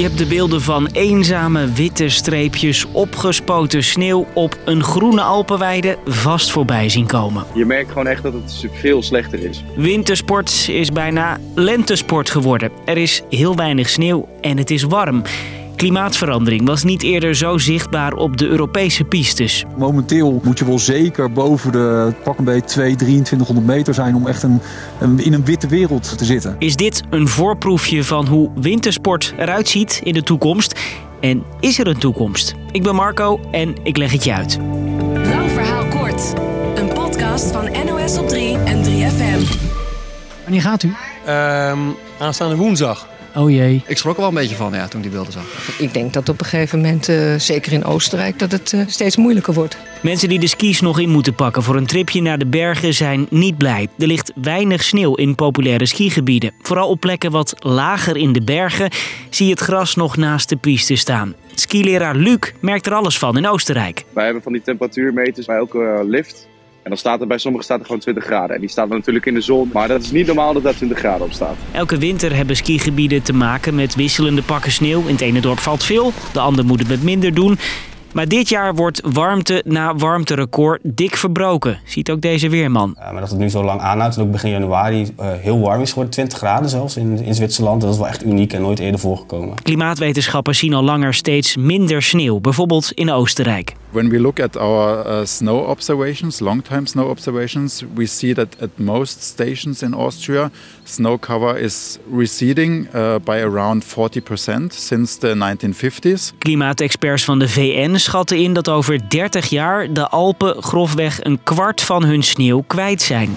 Je hebt de beelden van eenzame witte streepjes opgespoten sneeuw op een groene Alpenweide vast voorbij zien komen. Je merkt gewoon echt dat het veel slechter is. Wintersport is bijna lentesport geworden. Er is heel weinig sneeuw en het is warm. Klimaatverandering was niet eerder zo zichtbaar op de Europese pistes. Momenteel moet je wel zeker boven de pak een beetje 2, 2300 meter zijn om echt een, een, in een witte wereld te zitten. Is dit een voorproefje van hoe wintersport eruit ziet in de toekomst? En is er een toekomst? Ik ben Marco en ik leg het je uit. Lang verhaal kort. Een podcast van NOS op 3 en 3FM. Wanneer gaat u? Ehm, aanstaande woensdag. Oh jee. Ik schrok er wel een beetje van ja, toen ik die beelden zag. Ik denk dat op een gegeven moment, eh, zeker in Oostenrijk, dat het eh, steeds moeilijker wordt. Mensen die de skis nog in moeten pakken voor een tripje naar de bergen zijn niet blij. Er ligt weinig sneeuw in populaire skigebieden. Vooral op plekken wat lager in de bergen zie je het gras nog naast de piste staan. Skileraar Luc merkt er alles van in Oostenrijk. Wij hebben van die temperatuurmeters bij elke eh, lift. En dan staat er bij sommigen staat er gewoon 20 graden. En die staat er natuurlijk in de zon. Maar dat is niet normaal dat daar 20 graden op staat. Elke winter hebben skigebieden te maken met wisselende pakken sneeuw. In het ene dorp valt veel, de ander moet het met minder doen. Maar dit jaar wordt warmte na warmterecord dik verbroken, ziet ook deze weerman. Ja, maar dat het nu zo lang aanhoudt en ook begin januari uh, heel warm is geworden, 20 graden zelfs in, in Zwitserland, dat is wel echt uniek en nooit eerder voorgekomen. Klimaatwetenschappers zien al langer steeds minder sneeuw, bijvoorbeeld in Oostenrijk. When we look at our uh, snow observations, long-time snow observations, we see that at most stations in Austria, snow cover is receding uh, by around 40% since the 1950s. Klimaatexperts van de VN schatten in dat over 30 jaar de Alpen grofweg een kwart van hun sneeuw kwijt zijn.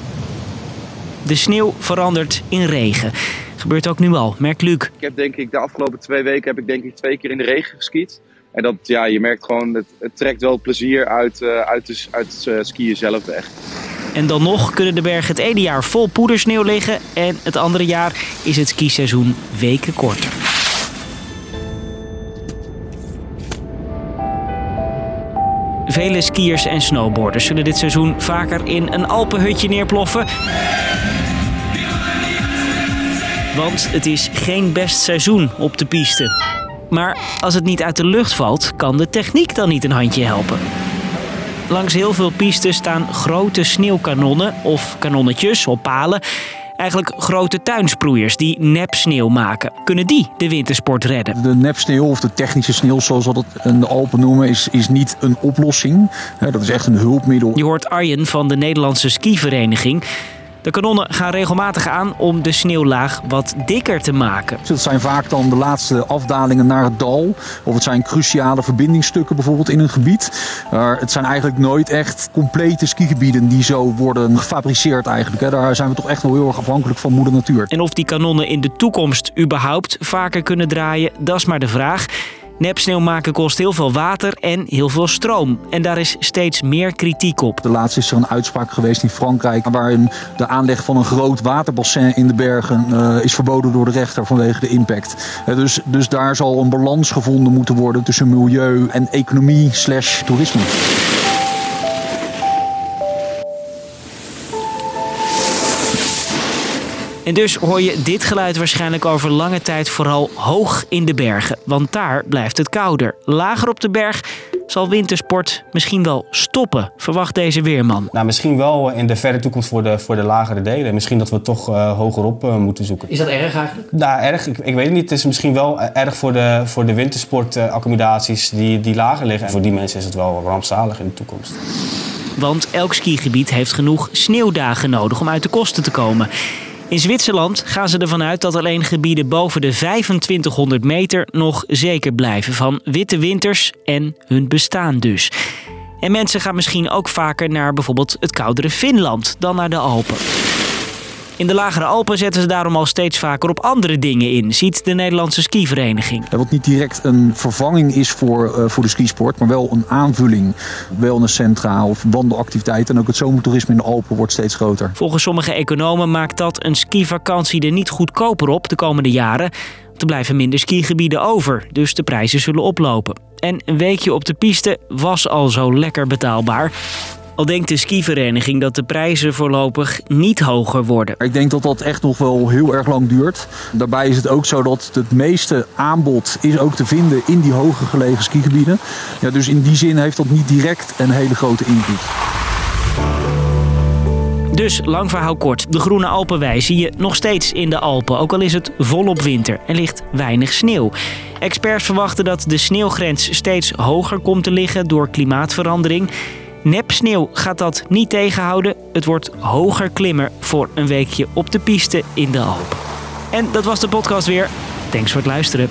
De sneeuw verandert in regen. Gebeurt ook nu al, merkt Luc. Ik heb denk ik de afgelopen twee weken heb ik denk ik twee keer in de regen geskiet. En dat, ja, je merkt gewoon, het, het trekt wel plezier uit, uh, uit, de, uit het skiën zelf weg. En dan nog kunnen de bergen het ene jaar vol poedersneeuw liggen en het andere jaar is het skiseizoen weken korter. Vele skiers en snowboarders zullen dit seizoen vaker in een Alpenhutje neerploffen. Want het is geen best seizoen op de piste. Maar als het niet uit de lucht valt, kan de techniek dan niet een handje helpen. Langs heel veel pistes staan grote sneeuwkanonnen of kanonnetjes op palen. Eigenlijk grote tuinsproeiers die nepsneeuw maken. Kunnen die de wintersport redden? De nepsneeuw of de technische sneeuw, zoals we dat in de Alpen noemen, is, is niet een oplossing. Dat is echt een hulpmiddel. Je hoort Arjen van de Nederlandse skivereniging. De kanonnen gaan regelmatig aan om de sneeuwlaag wat dikker te maken. Dat zijn vaak dan de laatste afdalingen naar het dal. Of het zijn cruciale verbindingsstukken bijvoorbeeld in een gebied. Maar het zijn eigenlijk nooit echt complete skigebieden die zo worden gefabriceerd eigenlijk. Daar zijn we toch echt wel heel erg afhankelijk van moeder natuur. En of die kanonnen in de toekomst überhaupt vaker kunnen draaien, dat is maar de vraag. Nepsneeuw maken kost heel veel water en heel veel stroom. En daar is steeds meer kritiek op. De laatste is er een uitspraak geweest in Frankrijk... waarin de aanleg van een groot waterbassin in de bergen uh, is verboden door de rechter vanwege de impact. Uh, dus, dus daar zal een balans gevonden moeten worden tussen milieu en economie slash toerisme. En dus hoor je dit geluid waarschijnlijk over lange tijd vooral hoog in de bergen. Want daar blijft het kouder. Lager op de berg zal wintersport misschien wel stoppen, verwacht deze weerman. Nou, misschien wel in de verre toekomst voor de, voor de lagere delen. Misschien dat we toch uh, hogerop uh, moeten zoeken. Is dat erg eigenlijk? Nou, erg. Ik, ik, weet het niet. Het is misschien wel erg voor de, voor de wintersportaccommodaties die, die lager liggen. En voor die mensen is het wel rampzalig in de toekomst. Want elk skigebied heeft genoeg sneeuwdagen nodig om uit de kosten te komen. In Zwitserland gaan ze ervan uit dat alleen gebieden boven de 2500 meter nog zeker blijven van witte winters en hun bestaan dus. En mensen gaan misschien ook vaker naar bijvoorbeeld het koudere Finland dan naar de Alpen. In de lagere Alpen zetten ze daarom al steeds vaker op andere dingen in, ziet de Nederlandse skivereniging. Wat niet direct een vervanging is voor, uh, voor de skisport, maar wel een aanvulling. Wellnesscentra of wandelactiviteiten en ook het zomertoerisme in de Alpen wordt steeds groter. Volgens sommige economen maakt dat een skivakantie er niet goedkoper op de komende jaren. Er blijven minder skigebieden over, dus de prijzen zullen oplopen. En een weekje op de piste was al zo lekker betaalbaar. Al denkt de skivereniging dat de prijzen voorlopig niet hoger worden. Ik denk dat dat echt nog wel heel erg lang duurt. Daarbij is het ook zo dat het meeste aanbod is ook te vinden in die hoger gelegen skigebieden. Ja, dus in die zin heeft dat niet direct een hele grote invloed. Dus lang verhaal kort. De Groene Alpenwei zie je nog steeds in de Alpen, ook al is het volop winter en ligt weinig sneeuw. Experts verwachten dat de sneeuwgrens steeds hoger komt te liggen door klimaatverandering. Nepsneeuw gaat dat niet tegenhouden. Het wordt hoger klimmer voor een weekje op de piste in de Alpen. En dat was de podcast weer. Thanks voor het luisteren.